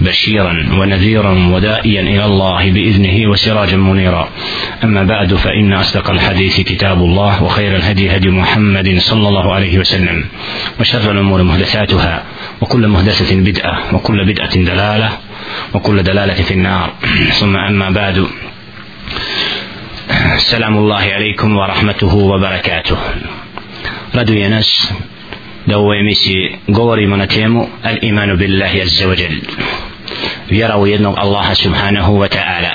بشيرا ونذيرا ودائيا إلى الله بإذنه وسراجا منيرا. أما بعد فإن أصدق الحديث كتاب الله وخير الهدي هدي محمد صلى الله عليه وسلم وشر الأمور محدثاتها وكل محدثة بدعة وكل بدعة دلالة وكل دلالة في النار. ثم أما بعد سلام الله عليكم ورحمته وبركاته. raduje nas da u ovoj emisiji govorimo na temu al imanu billahi azza wa jal vjera u jednog Allaha subhanahu wa ta'ala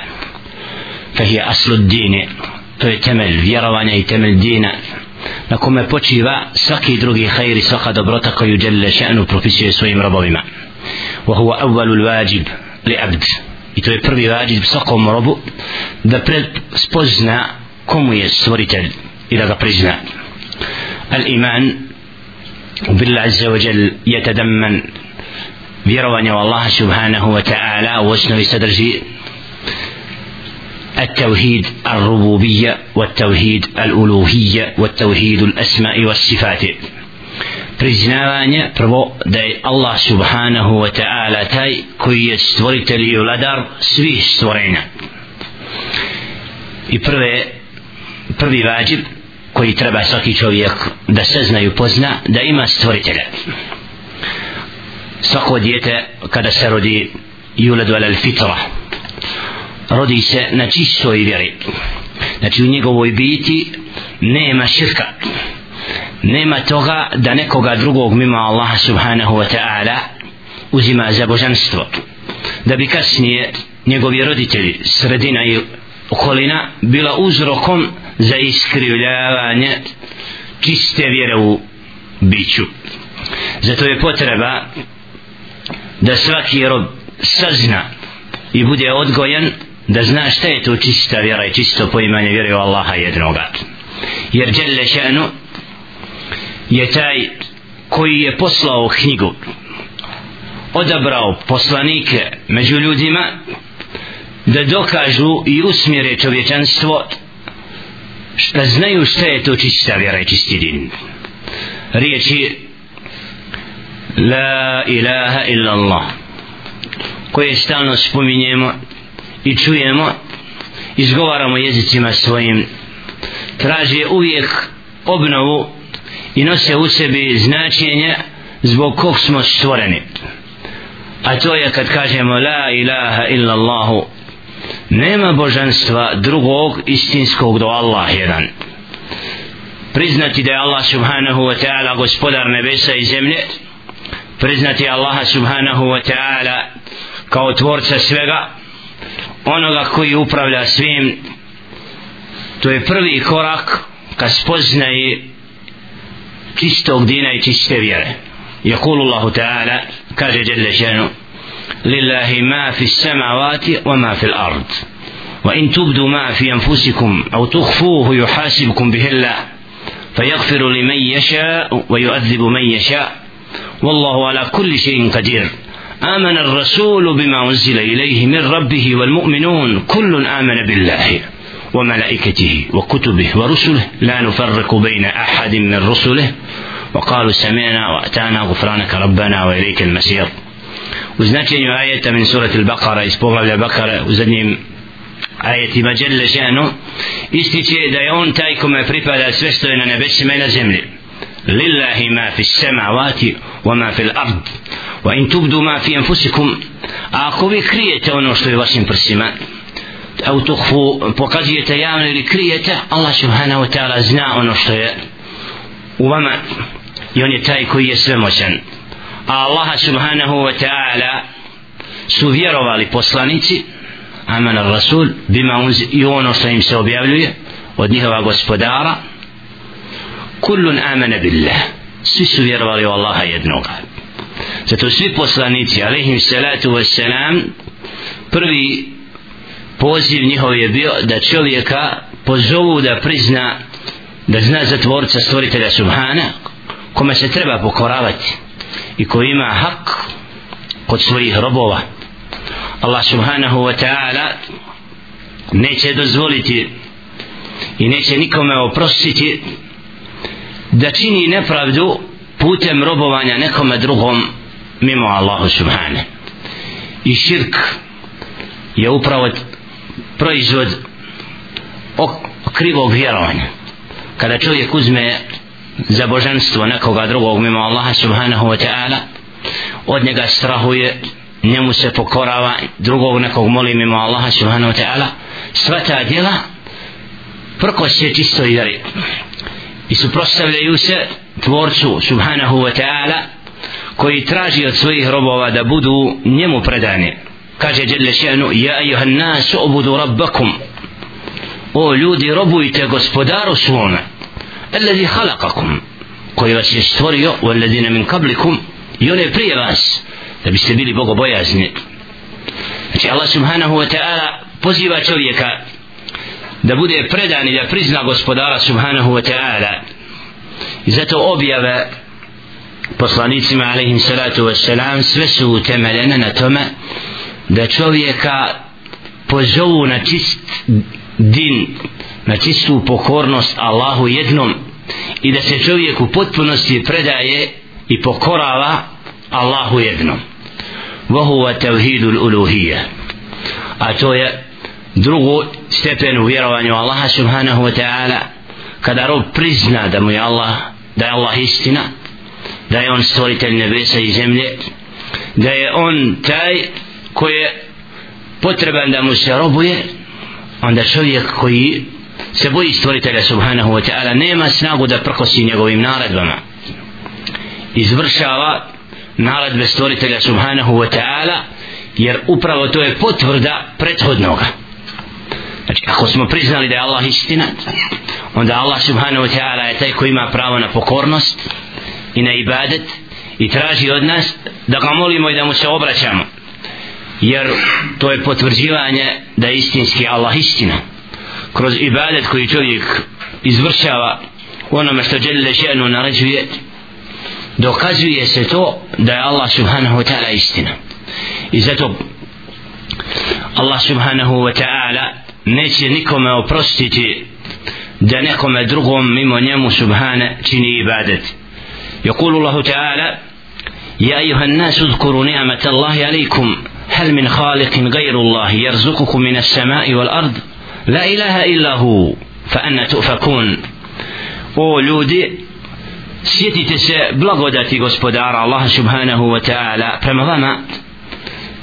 fahije aslu dine to je temelj vjerovanja i temelj dina na kome počiva svaki drugi hajri svaka dobrota koju jelle še'nu propisuje svojim robovima wa huwa awwalu l-wajib li abd i to je prvi vađib svakom robu da pred spozna komu je stvoritelj i da ga prizna الإيمان وبالله عز وجل يتدمن بروني والله سبحانه وتعالى وسن صدر التوحيد الربوبية والتوحيد الألوهية والتوحيد الأسماء والصفات. بريزنا بربو داي الله سبحانه وتعالى تاي كوي استوريت اليولادار سويه استورينا يبرو واجب koji treba svaki čovjek da se znaju i da ima stvoritelja. Svako dijete kada se rodi juledu alal fitra rodi se na čistoj vjeri. Znači u njegovoj biti nema širka. Nema toga da nekoga drugog mimo Allaha subhanahu wa ta'ala uzima za božanstvo. Da bi kasnije njegovi roditelji sredina i okolina bila uzrokom za iskrivljavanje čiste vjere u biću. Zato je potreba da svaki rob sazna i bude odgojen da zna šta je to čista vjera i čisto poimanje vjere u Allaha jednoga. Jer Đelle šanu je taj koji je poslao knjigu odabrao poslanike među ljudima da dokažu i usmjere čovječanstvo. Da znaju šta je to čista vjera i čisti din. Riječi la ilaha illa Allah koje stalno spominjemo i čujemo izgovaramo jezicima svojim traže uvijek obnovu i nose u sebi značenje zbog kog smo stvoreni. A to je kad kažemo la ilaha illa Allahu nema božanstva drugog istinskog do Allah jedan priznati da je Allah subhanahu wa ta'ala gospodar nebesa i zemlje priznati Allaha subhanahu wa ta'ala kao tvorca svega onoga koji upravlja svim to je prvi korak ka spoznaje čistog dina i čiste vjere يقول الله تعالى كاجة جل شانه لله ما في السماوات وما في الأرض. وإن تبدوا ما في أنفسكم أو تخفوه يحاسبكم به الله فيغفر لمن يشاء ويؤذب من يشاء. والله على كل شيء قدير. آمن الرسول بما أنزل إليه من ربه والمؤمنون. كل آمن بالله وملائكته وكتبه ورسله. لا نفرق بين أحد من رسله. وقالوا سمعنا وأتانا غفرانك ربنا وإليك المسير u značenju ajeta min surati Al-Baqara iz poglavlja Bakara u zadnjim ajetima Đelle Ženu ističe da je on taj kome pripada sve što je na nebesima i na zemlji. Lillahi ma fi samavati wa ma fi l-ard wa in tubdu ma fi anfusikum a ako vi krijete ono što je vašim prsima au tuhfu pokazujete javno ili krijete Allah subhanahu wa ta'ala zna ono što je u vama i on je taj koji je svemoćan a Allaha subhanahu wa ta'ala su vjerovali poslanici amana rasul bima unzi i ono što im se objavljuje od njihova gospodara. Kullun amana billah. Svi su vjerovali u Allaha jednoga. Zato svi poslanici alaihim salatu wassalam prvi poziv njihov je bio da čovjeka pozovu da prizna da zna za tvorca stvoritelja subhana kome se treba pokoravati i koji ima hak kod svojih robova. Allah subhanahu wa ta'ala neće dozvoliti i neće nikome oprostiti da čini nepravdu putem robovanja nekome drugom mimo Allahu subhane i širk je upravo proizvod krivog vjerovanja. Kada čovjek uzme za božanstvo nekoga drugog mimo Allaha subhanahu wa ta'ala od njega strahuje njemu se pokorava drugog nekog moli mimo Allaha subhanahu wa ta'ala sva ta djela prko se čisto vjeri. I suprostavljaju se tvorcu subhanahu wa ta'ala koji traži od svojih robova da budu njemu predani. Kaže Jelle še'nu ja ayuhan nas ubudu rabbakum. O ljudi robujte gospodaru svome. الذي خلقكم koji vas je stvorio u alladhina min kablikum i one prije vas da biste bili bogobojazni. Znači Allah subhanahu wa ta'ala poziva čovjeka da bude predan i da prizna gospodara subhanahu wa ta'ala. I zato objave poslanicima alaihim salatu wa salam sve su utemeljene na tome da čovjeka pozovu na čist din na čistu pokornost Allahu jednom i da se čovjek u potpunosti predaje i pokorava Allahu jednom وهو توحيد الألوهية a to je drugu stepen u vjerovanju Allaha subhanahu wa ta'ala kada rob prizna da mu je Allah da je Allah istina da je on stvoritelj nebesa i zemlje da je on taj koji je potreban da mu se robuje onda čovjek koji se boji stvoritelja subhanahu wa ta'ala nema snagu da prkosi njegovim naredbama. Izvršava naredbe stvoritelja subhanahu wa ta'ala jer upravo to je potvrda prethodnoga. Znači ako smo priznali da je Allah istina onda Allah subhanahu wa ta'ala je taj koji ima pravo na pokornost i na ibadet i traži od nas da ga molimo i da mu se obraćamo. Jer to je potvrđivanje da je istinski Allah istina kroz ibadet koji čovjek izvršava u onome što Đelile še'nu naređuje dokazuje se to da je Allah subhanahu wa ta'ala istina i zato Allah subhanahu wa ta'ala neće nikome oprostiti da nekome drugom mimo njemu subhane čini ibadet يقول الله تعالى يا أيها الناس اذكروا نعمة الله عليكم هل من خالق غير الله يرزقكم من السماء والأرض la ilaha illahu fa anna tu'fakun. O ljudi sjetite se blagodati gospodara Allaha subhanahu wa ta'ala prema vama.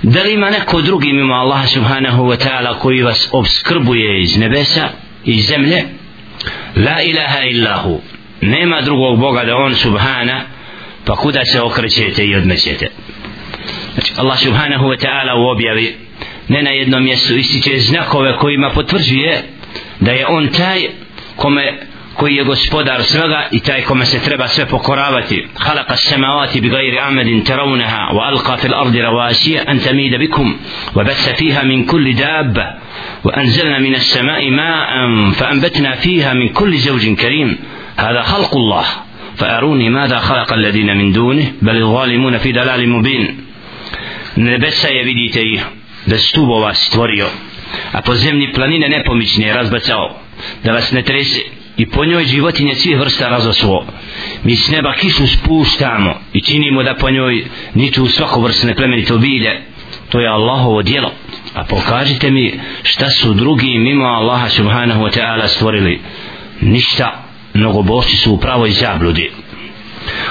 Da li ima neko drugi mimo Allah subhanahu wa ta'ala koji vas obskrbuje iz nebesa i zemlje? La ilaha illahu nema drugog Boga da on subhana pa kuda se okrećete i odmećete? Znači Allah subhanahu wa ta'ala u objavi ne na jednom mjestu ističe znakove kojima potvrđuje da je on taj kome koji je gospodar svega i taj kome se treba sve pokoravati. خلق السماوات بغير عمد ترونها وألقى في الأرض رواسي أن تميد بكم وبث فيها من كل دابة وأنزلنا من السماء ماء فأنبتنا فيها من كل زوج كريم هذا خلق الله فأروني ماذا خلق الذين من دونه بل الظالمون في دلال مبين نبس يبدي تيه bez stubova stvorio a po zemlji planine nepomične razbacao da vas ne trese i po njoj životinje svih vrsta razasuo. mi s neba kišu spuštamo i činimo da po njoj niču svako vrstne plemenito bilje to je Allahovo dijelo a pokažite mi šta su drugi mimo Allaha subhanahu wa ta'ala stvorili. Ništa mnogobošci su u pravoj zabludi.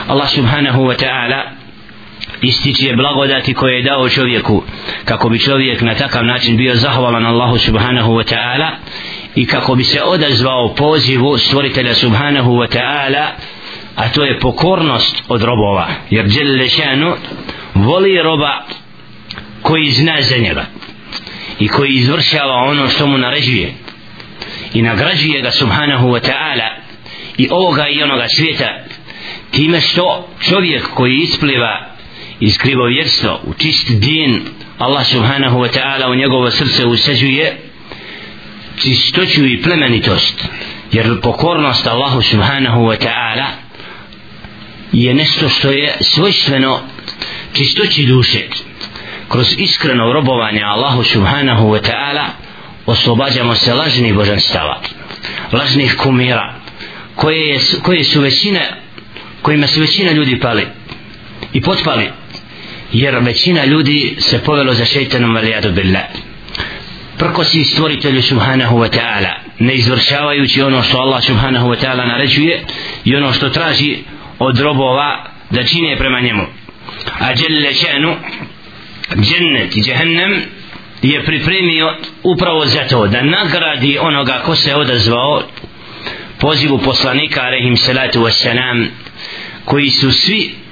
Allah subhanahu wa ta'ala ističe blagodati koje je dao čovjeku kako bi čovjek na takav način bio zahvalan Allahu subhanahu wa ta'ala i kako bi se odazvao pozivu stvoritelja subhanahu wa ta'ala a to je pokornost od robova. Jer Đelle šanu voli roba koji zna za njega i koji izvršava ono što mu naređuje i nagrađuje ga subhanahu wa ta'ala i ovoga i onoga svijeta time što čovjek koji ispliva iskrivo vjerstvo u čist din Allah subhanahu wa ta'ala u njegovo srce usađuje čistoću i plemenitost. Jer pokornost Allahu subhanahu wa ta'ala je nešto što je svojstveno čistoći duše. Kroz iskreno robovanje Allahu subhanahu wa ta'ala oslobađamo se lažnih božanstava lažnih kumira koje, je, koje su većine kojima su većina ljudi pali i potpali jer većina ljudi se povelo za šeitanom valijadu billah. Prkosi stvoritelju subhanahu wa ta'ala ne izvršavajući ono što Allah subhanahu wa ta'ala naređuje i ono što traži od robova da čine prema njemu. A djelle še'nu džennet i džehennem je pripremio upravo za to da nagradi onoga ko se odazvao pozivu poslanika alaihim salatu wassalam koji su svi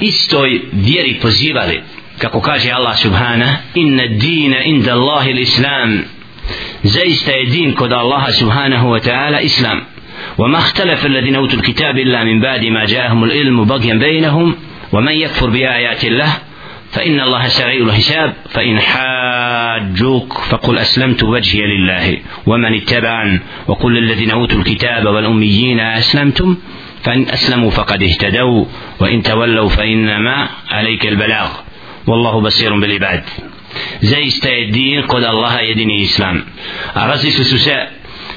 istoj vjeri pozivali kako kaže Allah subhana inna dina inda Allahi l'islam. Zaista je din kod Allaha subhanahu wa ta'ala islam. وما اختلف الذين اوتوا الكتاب الا من بعد ما جاءهم العلم بغيا بينهم ومن يكفر بايات الله فإن الله سريع الحساب فإن حاجوك فقل أسلمت وجهي لله ومن اتبعن وقل للذين أوتوا الكتاب والأميين أسلمتم فإن أسلموا فقد اهتدوا وإن تولوا فإنما عليك البلاغ والله بصير بالعباد zaista je din kod Allaha jedini islam a različili su se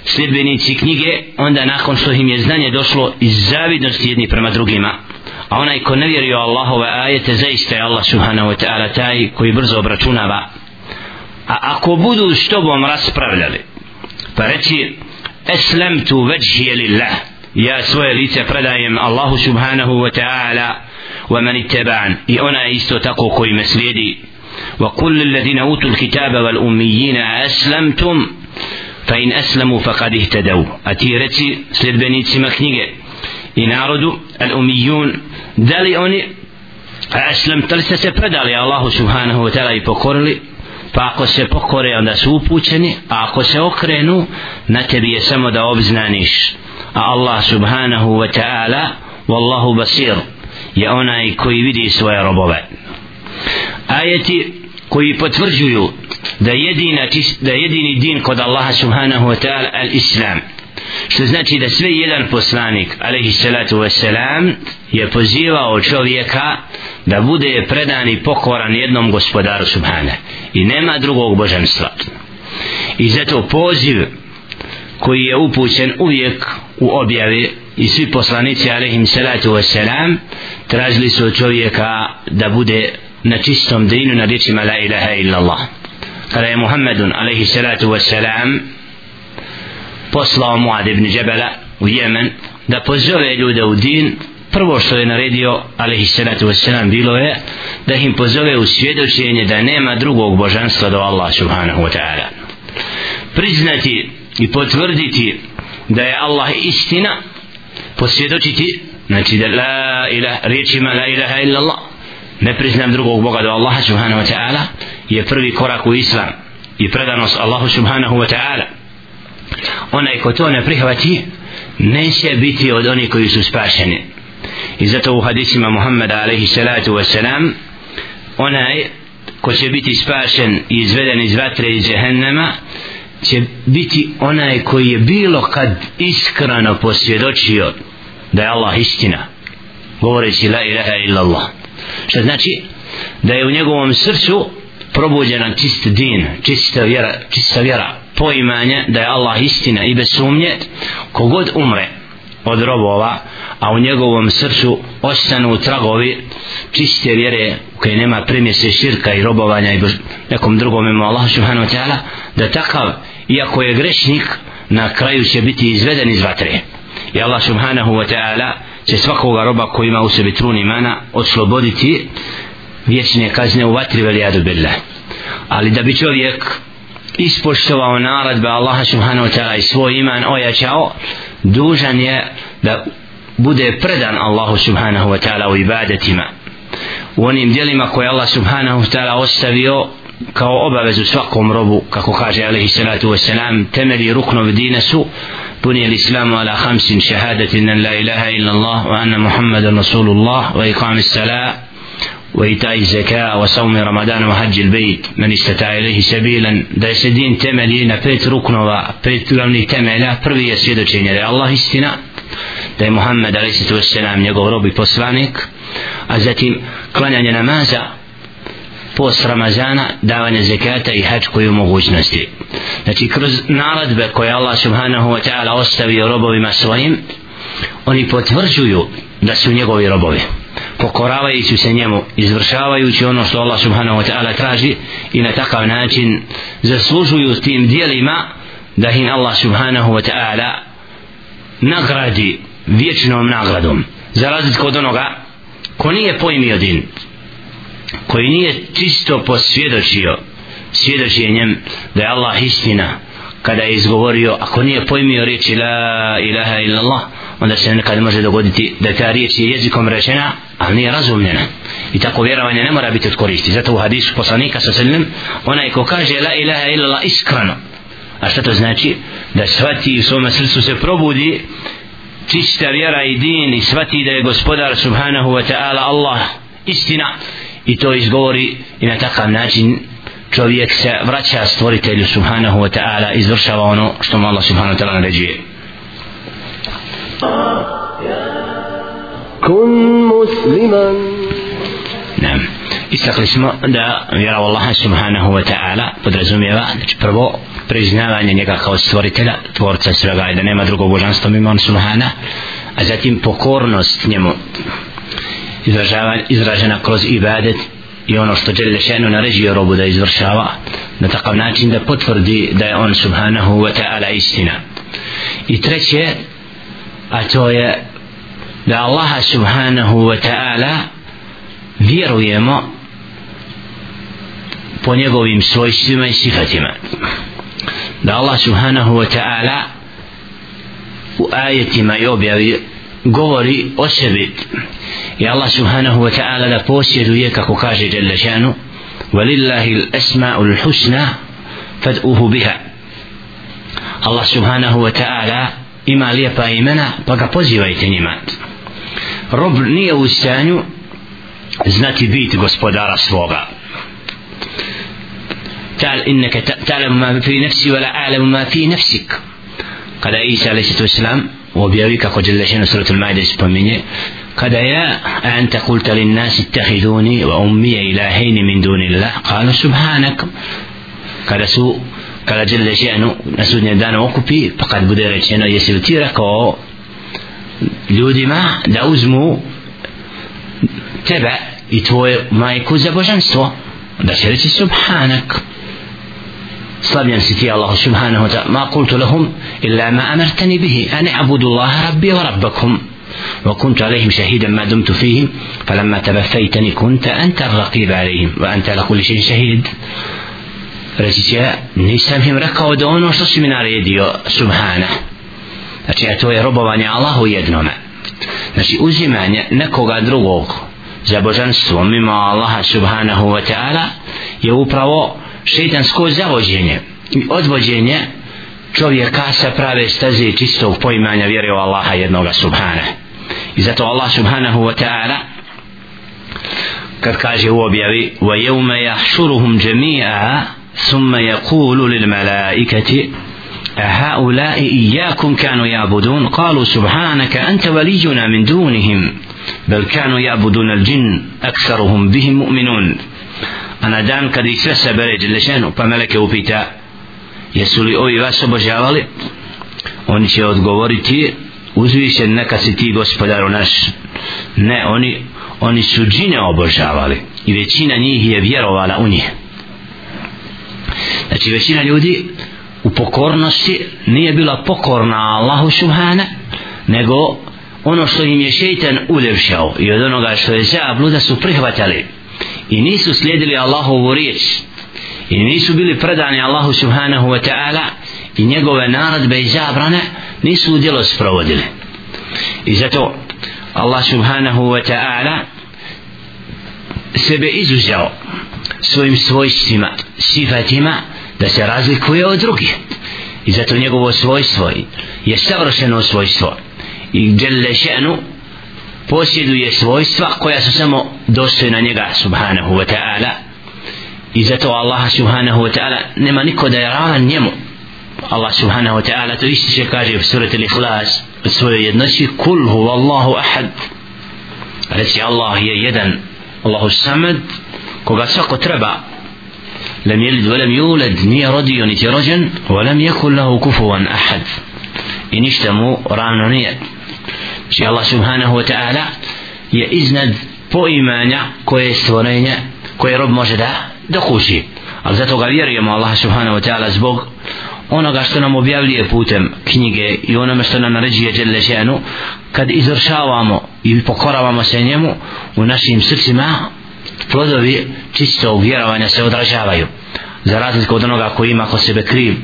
sljedbenici knjige onda nakon što im je znanje došlo iz zavidnosti jedni prema drugima a onaj ko ne vjeruje Allahove ajete zaista je Allah subhanahu wa ta'ala taj koji brzo obračunava a ako budu s tobom raspravljali pa reći eslemtu veđhije lillah ja svoje lice predajem Allahu subhanahu wa ta'ala wa man ittaba'an i ona je isto tako koji me slijedi. Wa kulli alladhina utul kitaba wal ummiyina aslamtum fa in aslamu faqad ihtadaw. A ti reci sljedbenicima knjige i narodu al umijun da li oni aslam tali ste se predali Allahu subhanahu wa ta'ala i pokorili? Pa ako se pokore onda su upućeni a ako se okrenu na tebi je samo da obznaniš a Allah subhanahu wa ta'ala wallahu basir je onaj koji vidi svoje robove. Ajeti koji potvrđuju da jedina da jedini din kod Allaha subhanahu wa ta'ala al-islam što znači da sve jedan poslanik alaihi salatu wasalam je pozivao čovjeka da bude predan i pokoran jednom gospodaru subhana i nema drugog božanstva. I zato poziv koji je upućen uvijek u objavi i svi poslanici alaihim salatu wasalam tražili su čovjeka da bude na čistom dinu na riječima la ilaha illallah. Kada je Muhammedun alaihi salatu wasalam poslao Muad ibn Džebela u Jemen da pozove ljude u din prvo što je naredio alaihi salatu wasalam bilo je da im pozove u svjedočenje da nema drugog božanstva do Allah subhanahu wa ta'ala. Priznati i potvrditi da je Allah istina posvjedočiti znači da la ilah, riječima la ilaha illa Allah ne priznam drugog Boga do Allaha subhanahu wa ta'ala je prvi korak u islam i predanost Allahu subhanahu wa ta'ala. Onaj ko to ne prihvati neće biti od onih koji su spašeni. I zato u hadisima Muhammeda alaihi salatu wasalam onaj ko će biti spašen i izveden iz vatre iz jehennema će biti onaj koji je bilo kad iskreno posvjedočio da je Allah istina govoreći la ilaha illa Allah što znači da je u njegovom srcu probuđena čist din čista vjera, čista vjera poimanje da je Allah istina i bez sumnje kogod umre od robova a u njegovom srcu ostanu tragovi čiste vjere u kojoj nema primjese širka i robovanja i nekom drugom ima Allah subhanahu wa ta'ala da takav iako je grešnik na kraju će biti izveden iz vatre. I Allah subhanahu wa ta'ala će svakoga roba koji ima u sebi trun imana osloboditi vječne kazne u vatri velijadu billah. Ali da bi čovjek ispoštovao naradbe Allaha subhanahu wa ta'ala i svoj iman ojačao dužan je da bude predan Allahu subhanahu wa ta'ala u ibadetima. U onim dijelima koje Allah subhanahu wa ta'ala ostavio kao obavezu svakom robu kako kaže alaihi salatu wasalam temeli ruknovi dina su بني الإسلام على خمس شهادة أن لا إله إلا الله وأن محمد رسول الله وإقام الصلاة وإيتاء الزكاة وصوم رمضان وحج البيت من استطاع إليه سبيلا da se din temelji na pet ruknova, pet glavnih temelja, prvi je svjedočenje da je Allah istina, da je Muhammed a.s. njegov rob i poslanik a zatim klanjanje namaza post Ramazana davanje zekata i hač koju mogućnosti. Znači kroz naradbe koje Allah subhanahu wa ta'ala ostavio robovima svojim oni potvrđuju da su njegovi robovi pokoravajući se njemu izvršavajući ono što Allah subhanahu wa ta'ala traži i na takav način zaslužuju s tim dijelima da im Allah subhanahu wa ta'ala nagradi vječnom nagradom. Za razliku od onoga ko nije pojmio din koji nije čisto posvjedočio svjedočenjem da je Allah istina kada je izgovorio ako nije pojmio riječi la ilaha illallah onda se nekad može dogoditi da ta riječ je jezikom rečena ali nije razumljena. I tako vjerovanje ne mora biti od koristi. Zato u hadisu poslanika sa sallam onaj ko kaže la ilaha illallah iskreno a što to znači? Da shvati u svome srcu se probudi čista vjera i din i shvati da je gospodar subhanahu wa ta'ala Allah istina i to izgovori i na takav način čovjek se vraća stvoritelju subhanahu wa ta'ala izvršava ono što mu Allah subhanahu wa ta'ala naređuje. Kun musliman. Nam istakli smo da vjera Allaha subhanahu wa ta'ala podrazumijeva znači prvo priznavanje njega kao stvoritelja tvorca svega i da nema drugog božanstva mimo on subhana a zatim pokornost njemu izražena kroz ibadet i ono što žele šenu naređuje robu da izvršava na takav način da potvrdi da je on subhanahu wa ta'ala istina. I treće a to je da Allah subhanahu wa ta'ala vjerujemo po njegovim svojstvima i sifatima. Da Allah subhanahu wa ta'ala u ajetima i objavi govori o sebi i Allah subhanahu wa ta'ala da posjeduje kako kaže Jalla šanu walillahi l-asma'u l-husna fad'uhu biha Allah subhanahu wa ta'ala ima lijepa imena pa ga pozivajte njima rob nije u stanju znati bit gospodara svoga تعال إنك تعلم ما في نفسي ولا أعلم ما في نفسك قال عيسى عليه الصلاة والسلام وبيويك قد جل شأن سورة المائدة سبميني قد يا أنت قلت للناس اتخذوني وأمي إلهين من دون الله؟ قالوا سبحانك. قال سوء قال جل شأنه نسود ندان وقفي فقد بدر شأنه يسير تيرك لودما دوزمو تبع يتوى ما يكوز بجنسو دا سبحانك. صلب ينسيتي الله سبحانه وتعالى ما قلت لهم إلا ما أمرتني به أن أعبد الله ربي وربكم. وكنت عليهم شهيدا ما دمت فيهم فلما توفيتني كنت أنت الرقيب عليهم وأنت على كل شيء شهيد reći će nisam im rekao da ono što si mi naredio subhana znači a to je robovanje Allahu jednome znači uzimanje nekoga drugog za božanstvo mimo Allaha subhanahu wa ta'ala je upravo šeitansko zavođenje i odvođenje čovjeka sa prave staze čistog poimanja vjere u Allaha jednoga subhana i zato Allah subhanahu wa ta'ala kad kaže u objavi wa yawma yahshuruhum jami'a thumma yaqulu lil أهؤلاء إياكم كانوا يعبدون؟ قالوا سبحانك أنت ولينا من دونهم بل كانوا يعبدون الجن أكثرهم بهم مؤمنون. أنا دان كدي سلسة بري جل شانو فملك وبيتا. يسولي أوي واسو بجاوالي ونشي أتغوريتي uzvišen neka si ti gospodaru naš. Ne oni oni su džine obožavali i većina njih je vjerovala u njih. Znači većina ljudi u pokornosti nije bila pokorna Allahu Subhane nego ono što im je šeitan uljevšao i od onoga što je zabluda su prihvatali. I nisu slijedili Allahovu riječ. I nisu bili predani Allahu subhanahu wa ta'ala i njegove naradbe i zabrane nisu u djelo sprovodili. I zato Allah subhanahu wa ta'ala sebe izuzeo svojim svojstvima sifatima da se razlikuje od drugih. I zato njegovo svojstvo je savršeno svojstvo. I djelle še'nu posjeduje svojstva koja su samo dostojna njega subhanahu wa ta'ala. I zato Allah subhanahu wa ta'ala nema niko da je ravan njemu. Allah subhanahu wa ta'ala to ističe kaže u surati al-Ikhlas od svoje jednoći kul huwa Allahu ahad reci Allah je jedan Allahu samad koga svako treba لم يلد ولم يولد nije rodio niti rođen ولم يكن له كفوا أحد i ništa mu ravno nije znači Allah subhanahu wa ta'ala je iznad poimanja koje stvorenje koje rob može da dokuži ali zato ga vjerujemo Allah subhanahu wa ta'ala zbog onoga što nam objavljuje putem knjige i onome što nam naređuje Đelešenu kad izvršavamo i pokoravamo se njemu u našim srcima plodovi čistog vjerovanja se odražavaju. Za razliku od onoga koji ima kod sebe kriv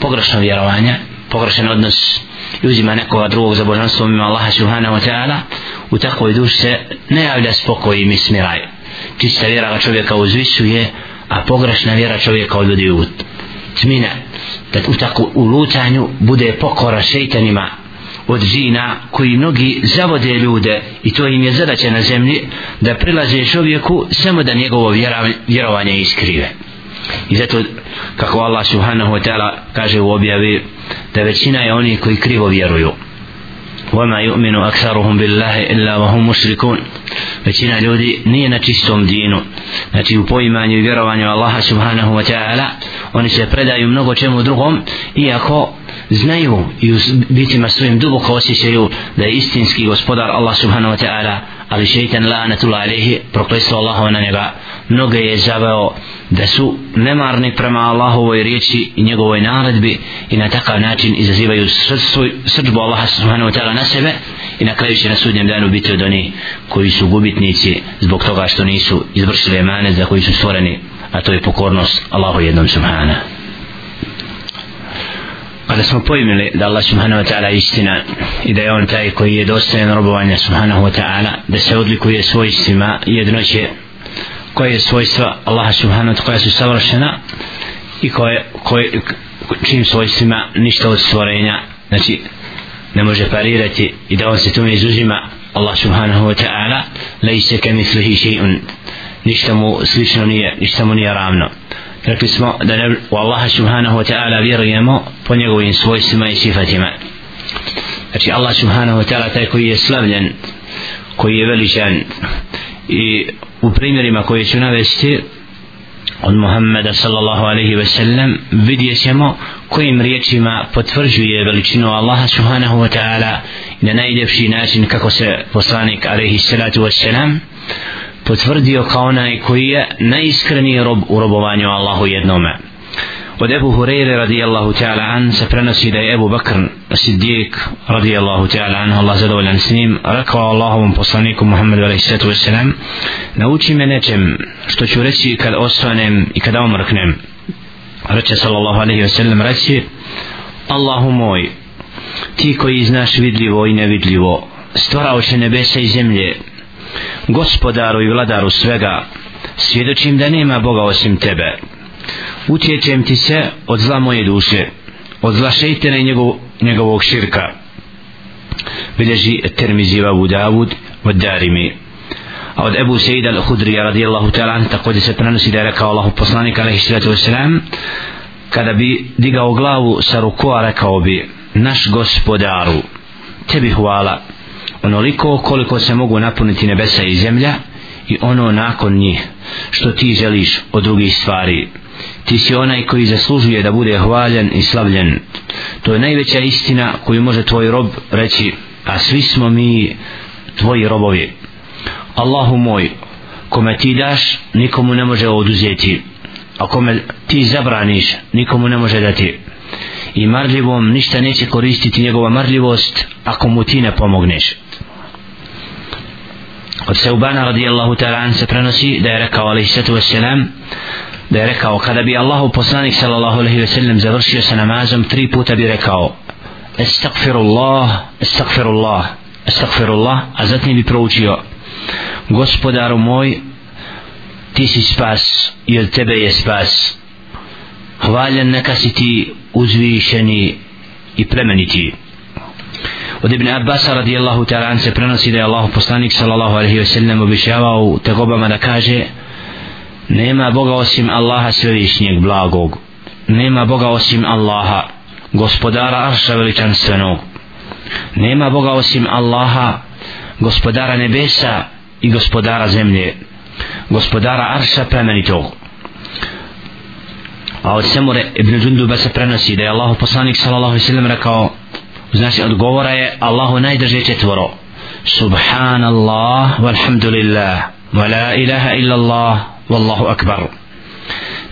pogrešno vjerovanje pogrešan odnos i uzima nekoga drugog za božanstvo mimo Allaha subhanahu wa ta'ala u takvoj duši se ne javlja spokoj i smiraj. Čista vjera čovjeka uzvisuje a pogrešna vjera čovjeka odvodi u tmina da u tako u lutanju bude pokora šeitanima od džina koji mnogi zavode ljude i to im je zadaća na zemlji da prilaze čovjeku samo da njegovo vjerovanje iskrive. I zato kako Allah subhanahu wa ta'ala kaže u objavi da većina je oni koji krivo vjeruju. وما يؤمن أكثرهم بالله إلا وهم مشركون većina ljudi nije na čistom dinu znači u poimanju i vjerovanju Allaha subhanahu wa ta'ala oni se predaju mnogo čemu drugom iako znaju i u bitima svojim duboko osjećaju da je istinski gospodar Allah subhanahu wa ta'ala ali šeitan la'anatullah alihi proklestvo Allahova na njega mnoge je zaveo da su nemarni prema Allahovoj riječi i njegovoj naredbi i na takav način izazivaju srđbu Allaha subhanahu wa ta'ala na sebe i na kraju će na sudnjem danu biti od onih koji su gubitnici zbog toga što nisu izvršili emanet za koji su stvoreni a to je pokornost Allahu jednom subhanahu a da smo pojmili da Allah subhanahu wa ta'ala istina i da je on taj koji je dostajan robovanja subhanahu wa ta'ala da se odlikuje svojstvima jednoće koje je svojstva Allaha subhanahu wa ta'ala koja su savršena i koje, koje čim svojstvima ništa od stvorenja znači ne može parirati i da on se tome izuzima Allah subhanahu wa ta'ala lejse ke mislihi še'un. Ništa mu slično nije ništa mu nije ravno rekli smo da ne, u Allaha subhanahu wa ta'ala vjerujemo po njegovim svojstvima i sifatima. Znači Allah subhanahu wa ta'ala taj koji je slavljen koji je veličan i u primjerima koje ću navesti od Muhammeda sallallahu alaihi ve sellem vidjet ćemo kojim riječima potvrđuje veličinu Allaha subhanahu wa ta'ala na najljepši način kako se poslanik alaihi salatu wa sallam potvrdio kao onaj koji je najiskreniji rob u robovanju Allahu jednome. Od Ebu Hureyre radijallahu ta'ala an se prenosi da je Ebu Bakr Siddiq radijallahu ta'ala an Allah zadovoljan s njim rekao Allahovom poslaniku Muhammedu alaihissalatu wasalam nauči me nečem što ću reći kad osvanem i kada omrknem. Reče sallallahu alaihi wasallam reći Allahu moj ti koji znaš vidljivo i nevidljivo stvarao će nebesa i zemlje gospodaru i vladaru svega svjedočim da nema Boga osim tebe. Utječem ti se od zla moje duše od zla šeitena i njegov, njegovog širka. Bileži termiziva u Davud od Darimi. A od Ebu Sejda al-Hudrija radijallahu ta'ala također se prenosi da je rekao Allahu poslanik alaihi sallatu wasalam kada bi digao glavu sa rukua rekao bi naš gospodaru tebi hvala onoliko koliko se mogu napuniti nebesa i zemlja i ono nakon njih što ti želiš od drugih stvari. Ti si onaj koji zaslužuje da bude hvaljen i slavljen. To je najveća istina koju može tvoj rob reći a svi smo mi tvoji robovi. Allahu moj kome ti daš nikomu ne može oduzeti a kome ti zabraniš nikomu ne može dati. I marljivom ništa neće koristiti njegova marljivost ako mu ti ne pomogneš od Seubana radijallahu ta'ala an se prenosi da je rekao alaihi wassalam da je rekao kada bi Allahu poslanik sallallahu alaihi wasallam završio sa namazom tri puta bi rekao estagfirullah estagfirullah estagfirullah a zatim bi proučio gospodaru moj ti si spas i od tebe je spas? Hvaljen neka si ti uzvišeni i plemeniti od Ibn Abbas radijallahu ta'ala se prenosi da je Allah poslanik sallallahu alaihi wa sallam obišavao u tegobama da kaže nema Boga osim Allaha svevišnjeg blagog. Nema Boga osim Allaha gospodara arša veličanstvenog. Nema Boga osim Allaha gospodara nebesa i gospodara zemlje gospodara arša plemenitog. A od Semure ibn Džunduba se prenosi da je Allah poslanik sallallahu alaihi sallam rekao znači odgovora je Allahu najdrže četvoro. Subhanallah walhamdulillah wa la ilaha illa Allah wallahu akbar.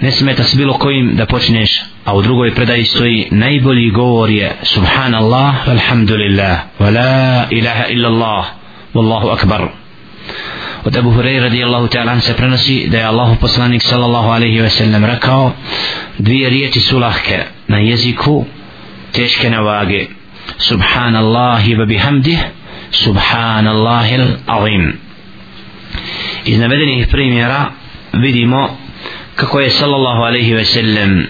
Ne smeta s bilo kojim da počneš a u drugoj predaji stoji najbolji govor je subhanallah walhamdulillah wa la ilaha illa Allah wallahu akbar. Od Abu Hurajra radijallahu ta'ala se prenosi da je Allahu poslanik sallallahu alaihi ve sellem rekao dvije riječi su lahke na jeziku teške na vage subhanallahi wa وبحمده subhanallahi al-azim iz navedenih primjera vidimo kako je sallallahu alaihi ve sellem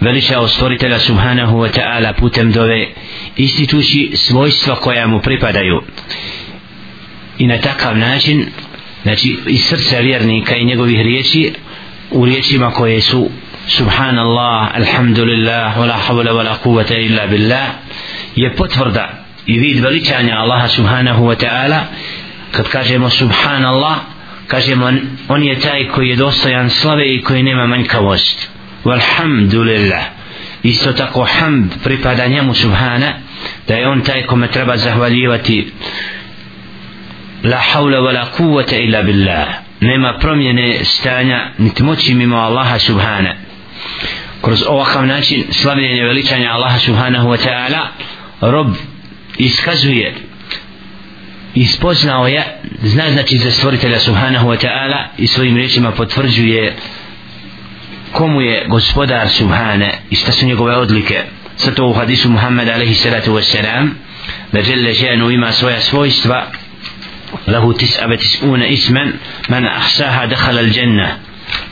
veličao stvoritelja subhanahu wa ta'ala putem dove ističući svojstva koja mu pripadaju. I na takav način znači iz srca vjernika i njegovih riječi u riječima koje su subhanallah, alhamdulillah wala havla hawla kuvata illa billah je potvrda i vid veličanja Allaha subhanahu wa ta'ala. Kad kažemo subhanallah kažemo on je taj koji je dostojan slave i koji nema manjkavost walhamdulillah. Isto tako hamd pripada njemu subhana da je on taj kome treba zahvaljivati. La hawla wa la kuvata illa billah. Nema promjene stanja niti moći mimo Allaha subhana. Kroz ovakav način slavljenje veličanja Allaha subhanahu wa ta'ala rob iskazuje ispoznao je zna znači za stvoritelja subhanahu wa ta'ala i svojim rečima potvrđuje komu je gospodar subhane i šta su njegove odlike. Sa to u hadisu Muhammed alaihi salatu wa da žele ženu ima svoja svojstva lahu tis'abe tis'una ismen man ahsaha dehala al ljenna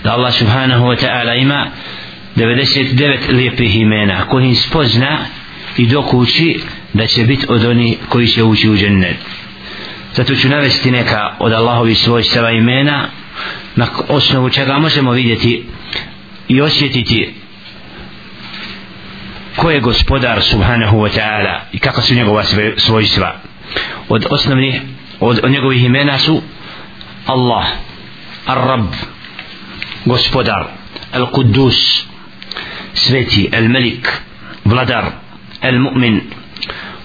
da Allah subhanahu wa ta'ala ima 99 lijepih imena kojim spozna i do kući da će biti od oni koji će ući u džennet. Zato ću navesti neka od Allahovi svojstava imena na osnovu čega možemo vidjeti i osjetiti ko je gospodar subhanahu wa ta'ala i kako su njegova svojstva. Od osnovnih od, od njegovih imena su Allah Ar-Rab gospodar Al-Quddus sveti Al-Malik vladar el mu'min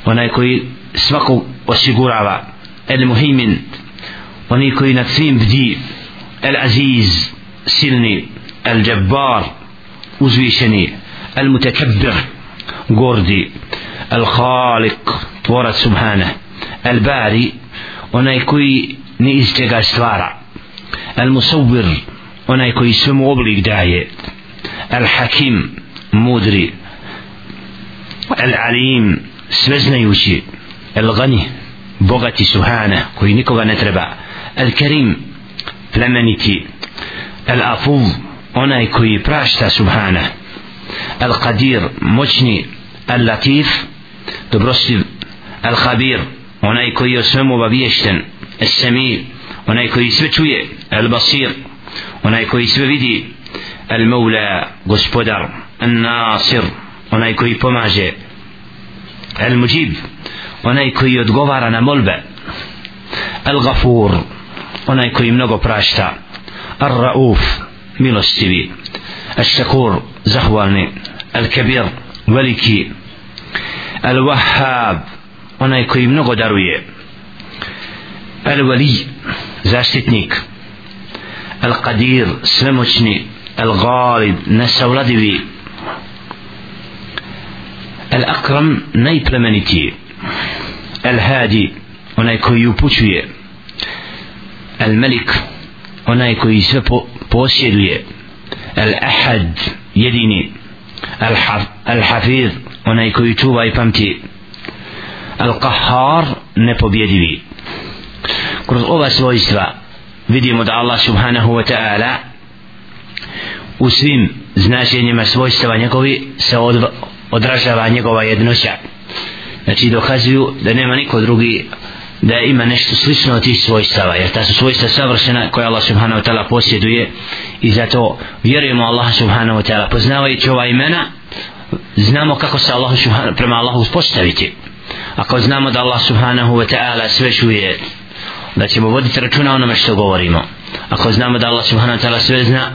onaj koji svakog osigurava el muhimin onaj koji nad svim bdi el aziz silni el džabbar uzvišeni Al-Mutakabbir gordi el khalik tvorac subhana el bari onaj koji ni iz čega stvara el musawwir onaj koji svemu oblik daje el hakim mudri al alim sveznajući al gani bogati subhana koji nikoga ne treba. Al karim plemeniti. Al afuv onaj koji prašta subhana. Al qadir moćni. Al latif dobrostiv. Al khabir onaj koji je o svemu obaviješten. Es-sami onaj koji sve čuje. El-basir onaj koji sve vidi. El-maula gospodar. El-nasir onaj koji pomaže el-mujib onaj koji odgovara na molbe. El-gafur onaj koji mnogo prašta. Ar Rauf milostivi. El-shakur zahvalni. El-kabir veliki. El-wahhab onaj koji mnogo daruje. El wali zaštitnik. El qadir svemoćni. El galib nesavladivi al akram najplemenitiji. Al hadi onaj koji upućuje. Al malik onaj koji sve po, posjeduje. Al ahad jedini. Al, haf, al hafiz onaj koji čuva i pamti. Al-Qahhar nepobjedivi. Kroz ova svojstva vidimo da Allah subhanahu wa ta'ala u svim značenjima svojstava njegovi se od, odražava njegova jednoća. Znači dokazuju da nema niko drugi da ima nešto slično od tih svojstava jer ta su svojstva savršena koja Allah subhanahu wa ta'ala posjeduje i zato vjerujemo Allah subhanahu wa ta'ala. Poznavajući ova imena znamo kako se Allah subhanahu, prema Allahu uspostaviti. Ako znamo da Allah subhanahu wa ta'ala sve čuje da ćemo voditi računa onome što govorimo. Ako znamo da Allah subhanahu wa ta'ala sve zna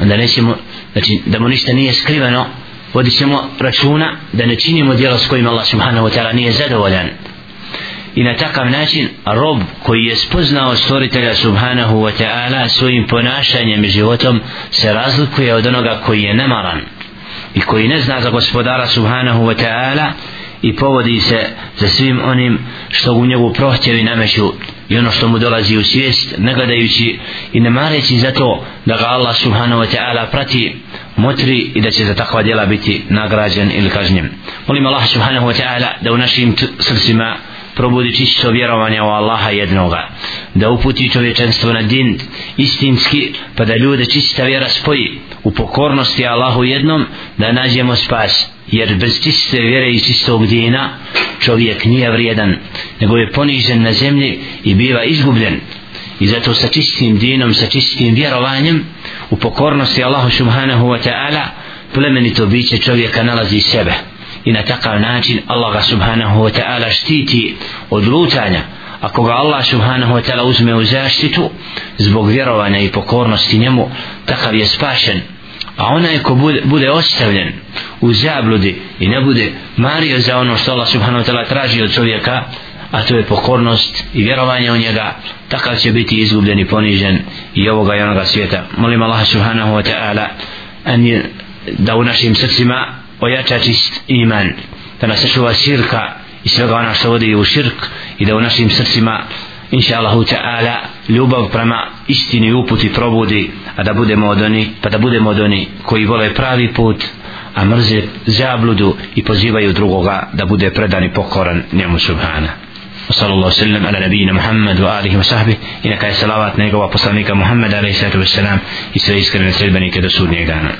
onda nećemo znači da mu ništa nije skriveno vodit ćemo računa da ne činimo djela s kojim Allah subhanahu wa ta'ala nije zadovoljan. I na takav način rob koji je spoznao stvoritelja subhanahu wa ta'ala svojim ponašanjem i životom se razlikuje od onoga koji je nemaran i koji ne zna za gospodara subhanahu wa ta'ala i povodi se za svim onim što u njegu prohtjevi nameću i ono što mu dolazi u svijest ne gledajući i ne mareći za to da ga Allah subhanahu wa ta'ala prati motri i da će za takva djela biti nagrađen ili kažnjen. Molim Allah subhanahu wa ta'ala da u našim srcima probudi čisto vjerovanje u Allaha jednoga da uputi čovječanstvo na din istinski pa da ljude čista vjera spoji u pokornosti Allahu jednom da nađemo spas jer bez čiste vjere i čistog dina čovjek nije vrijedan nego je ponižen na zemlji i biva izgubljen. I zato sa čistim dinom sa čistim vjerovanjem u pokornosti Allahu subhanahu wa ta'ala plemenito biće čovjeka nalazi sebe. I na takav način Allah ga subhanahu wa ta'ala štiti od lutanja. Ako ga Allah subhanahu wa ta'ala uzme u zaštitu zbog vjerovanja i pokornosti njemu takav je spašen. A onaj ko bude, bude ostavljen u zabludi i ne bude mario za ono što Allah subhanahu wa ta'ala traži od čovjeka a to je pokornost i vjerovanje u njega. Takav će biti izgubljen i ponižen i ovoga i onoga svijeta. Molim Allah subhanahu wa ta'ala da u našim srcima ojača čist iman da nas sačuva širka i svega ona što vodi u širk i da u našim srcima inša Allahu ta'ala ljubav prema istini uputi probudi a da budemo od oni pa da budemo od oni koji vole pravi put a mrze zabludu i pozivaju drugoga da bude predan i pokoran njemu subhana. وصلى الله وسلم على نبينا محمد وآله وصحبه إنك salavat njegova poslanika Muhammeda alaihi sallatu wassalam i sve iskrene sredbenike do sudnjeg dana